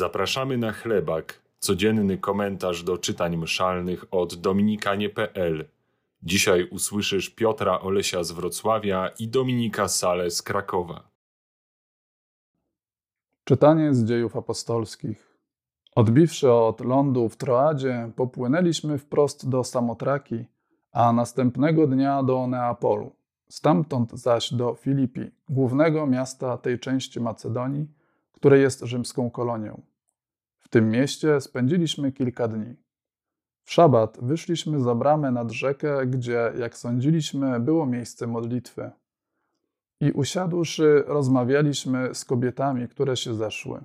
Zapraszamy na chlebak, codzienny komentarz do czytań mszalnych od dominikanie.pl. Dzisiaj usłyszysz Piotra Olesia z Wrocławia i Dominika Sale z Krakowa. Czytanie z dziejów apostolskich. Odbiwszy od lądu w Troadzie, popłynęliśmy wprost do Samotraki, a następnego dnia do Neapolu, stamtąd zaś do Filipi, głównego miasta tej części Macedonii, które jest rzymską kolonią. Tym mieście spędziliśmy kilka dni. W szabat wyszliśmy za bramę nad rzekę, gdzie, jak sądziliśmy, było miejsce modlitwy. I usiadłszy, rozmawialiśmy z kobietami, które się zeszły.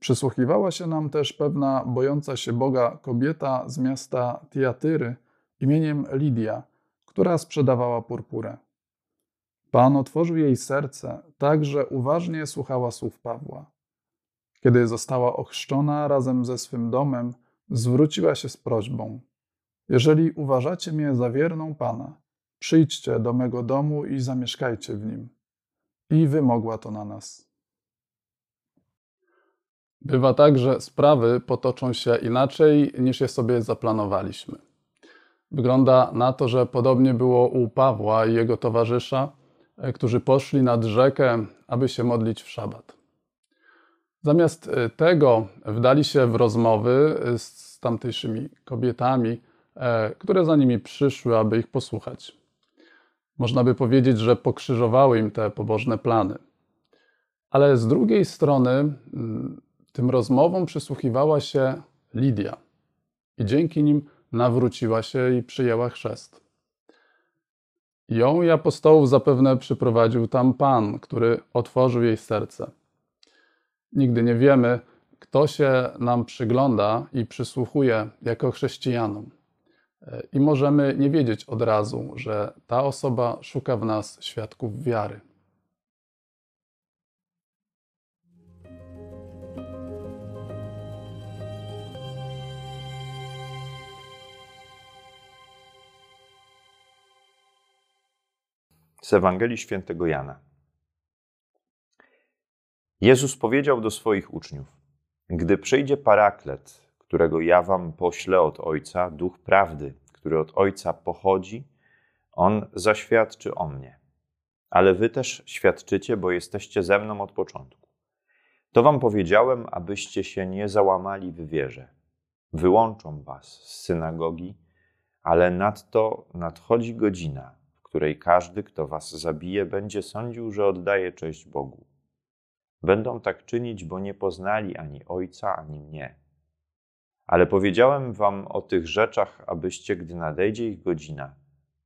Przysłuchiwała się nam też pewna bojąca się Boga kobieta z miasta Tiatyry imieniem Lidia, która sprzedawała purpurę. Pan otworzył jej serce, tak że uważnie słuchała słów Pawła. Kiedy została ochrzczona razem ze swym domem, zwróciła się z prośbą: Jeżeli uważacie mnie za wierną Pana, przyjdźcie do mego domu i zamieszkajcie w nim. I wymogła to na nas. Bywa tak, że sprawy potoczą się inaczej niż je sobie zaplanowaliśmy. Wygląda na to, że podobnie było u Pawła i jego towarzysza, którzy poszli nad rzekę, aby się modlić w szabat. Zamiast e, tego wdali się w rozmowy e, z tamtejszymi kobietami, e, które za nimi przyszły, aby ich posłuchać. Można by powiedzieć, że pokrzyżowały im te pobożne plany. Ale z drugiej strony tym rozmowom przysłuchiwała się Lidia i dzięki nim nawróciła się i przyjęła chrzest. Ją i apostołów zapewne przyprowadził tam Pan, który otworzył jej serce. Nigdy nie wiemy, kto się nam przygląda i przysłuchuje jako chrześcijanom. I możemy nie wiedzieć od razu, że ta osoba szuka w nas świadków wiary. Z Ewangelii Świętego Jana. Jezus powiedział do swoich uczniów: Gdy przyjdzie paraklet, którego ja wam poślę od Ojca, duch prawdy, który od Ojca pochodzi, on zaświadczy o mnie. Ale wy też świadczycie, bo jesteście ze mną od początku. To wam powiedziałem, abyście się nie załamali w wierze. Wyłączą was z synagogi, ale nadto nadchodzi godzina, w której każdy, kto was zabije, będzie sądził, że oddaje cześć Bogu. Będą tak czynić, bo nie poznali ani Ojca, ani mnie. Ale powiedziałem wam o tych rzeczach, abyście, gdy nadejdzie ich godzina,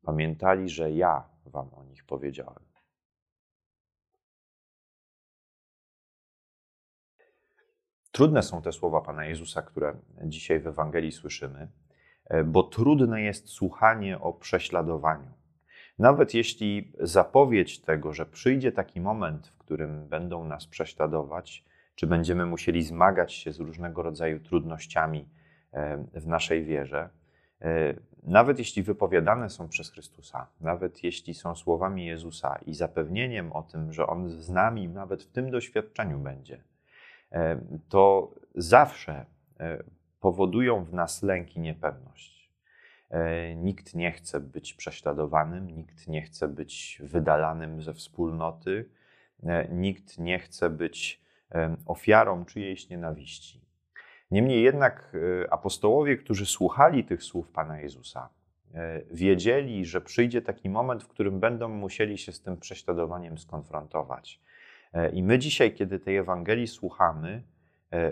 pamiętali, że ja wam o nich powiedziałem. Trudne są te słowa Pana Jezusa, które dzisiaj w Ewangelii słyszymy, bo trudne jest słuchanie o prześladowaniu. Nawet jeśli zapowiedź tego, że przyjdzie taki moment, którym będą nas prześladować, czy będziemy musieli zmagać się z różnego rodzaju trudnościami e, w naszej wierze, e, nawet jeśli wypowiadane są przez Chrystusa, nawet jeśli są słowami Jezusa i zapewnieniem o tym, że On z nami nawet w tym doświadczeniu będzie, e, to zawsze powodują w nas lęk i niepewność. Nikt nie chce być prześladowanym, nikt nie chce być wydalanym ze wspólnoty, nikt nie chce być e, ofiarą czyjejś nienawiści. Niemniej jednak apostołowie, którzy słuchali tych słów Pana Jezusa, wiedzieli, że przyjdzie taki moment, w którym będą musieli się z tym prześladowaniem skonfrontować. I my dzisiaj, kiedy tej Ewangelii słuchamy,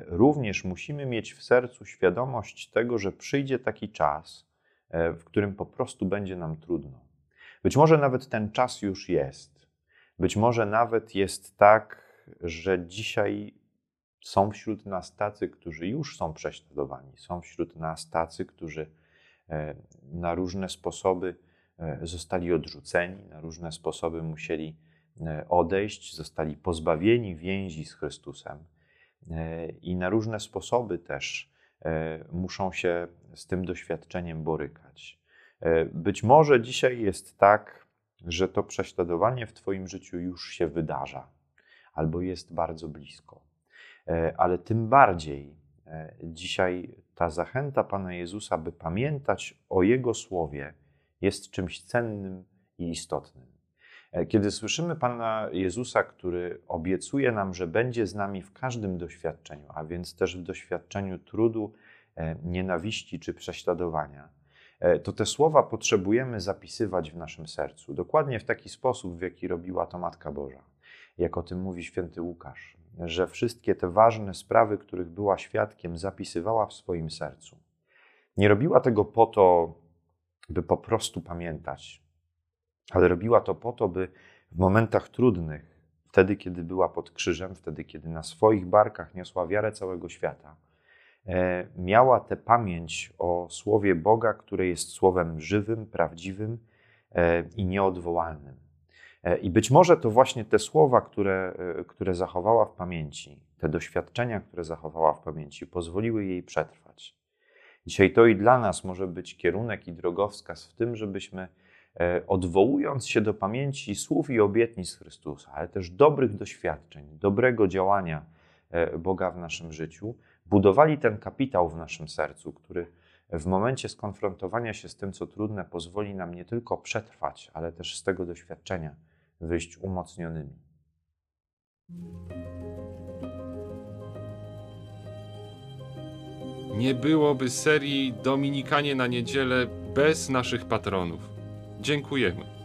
również musimy mieć w sercu świadomość tego, że przyjdzie taki czas, E, w którym po prostu będzie nam trudno. Być może nawet ten czas już jest. Być może nawet jest tak, że dzisiaj są wśród nas tacy, którzy już są prześladowani, są wśród nas tacy, którzy e, na różne sposoby e, zostali odrzuceni, na różne sposoby musieli odejść, zostali pozbawieni więzi z Chrystusem i na różne sposoby też E, muszą się z tym doświadczeniem borykać. E, być może dzisiaj jest tak, że to prześladowanie w Twoim życiu już się wydarza albo jest bardzo blisko. E, ale tym bardziej e, dzisiaj ta zachęta Pana Jezusa, by pamiętać o Jego słowie, jest czymś cennym i istotnym. E, kiedy słyszymy Pana Jezusa, który obiecuje nam, że będzie z nami w każdym doświadczeniu, a więc też w doświadczeniu trudu, nienawiści czy prześladowania, to te słowa potrzebujemy zapisywać w naszym sercu, dokładnie w taki sposób, w jaki robiła to Matka Boża. Jak o tym mówi święty Łukasz że wszystkie te ważne sprawy, których była świadkiem, zapisywała w swoim sercu. Nie robiła tego po to, by po prostu pamiętać, ale robiła to po to, by w momentach trudnych, wtedy kiedy była pod krzyżem, wtedy kiedy na swoich barkach niosła wiarę całego świata, e, miała tę pamięć o słowie Boga, które jest słowem żywym, prawdziwym e, i nieodwołalnym. E, I być może to właśnie te słowa, które, e, które zachowała w pamięci, te doświadczenia, które zachowała w pamięci, pozwoliły jej przetrwać. Dzisiaj to i dla nas może być kierunek i drogowskaz w tym, żebyśmy e, odwołując się do pamięci słów i obietnic Chrystusa, ale też dobrych doświadczeń, dobrego działania Boga w naszym życiu, budowali ten kapitał w naszym sercu, który w momencie skonfrontowania się z tym, co trudne, pozwoli nam nie tylko przetrwać, ale też z tego doświadczenia wyjść umocnionymi. Nie byłoby serii Dominikanie na niedzielę bez naszych patronów. Dziękujemy.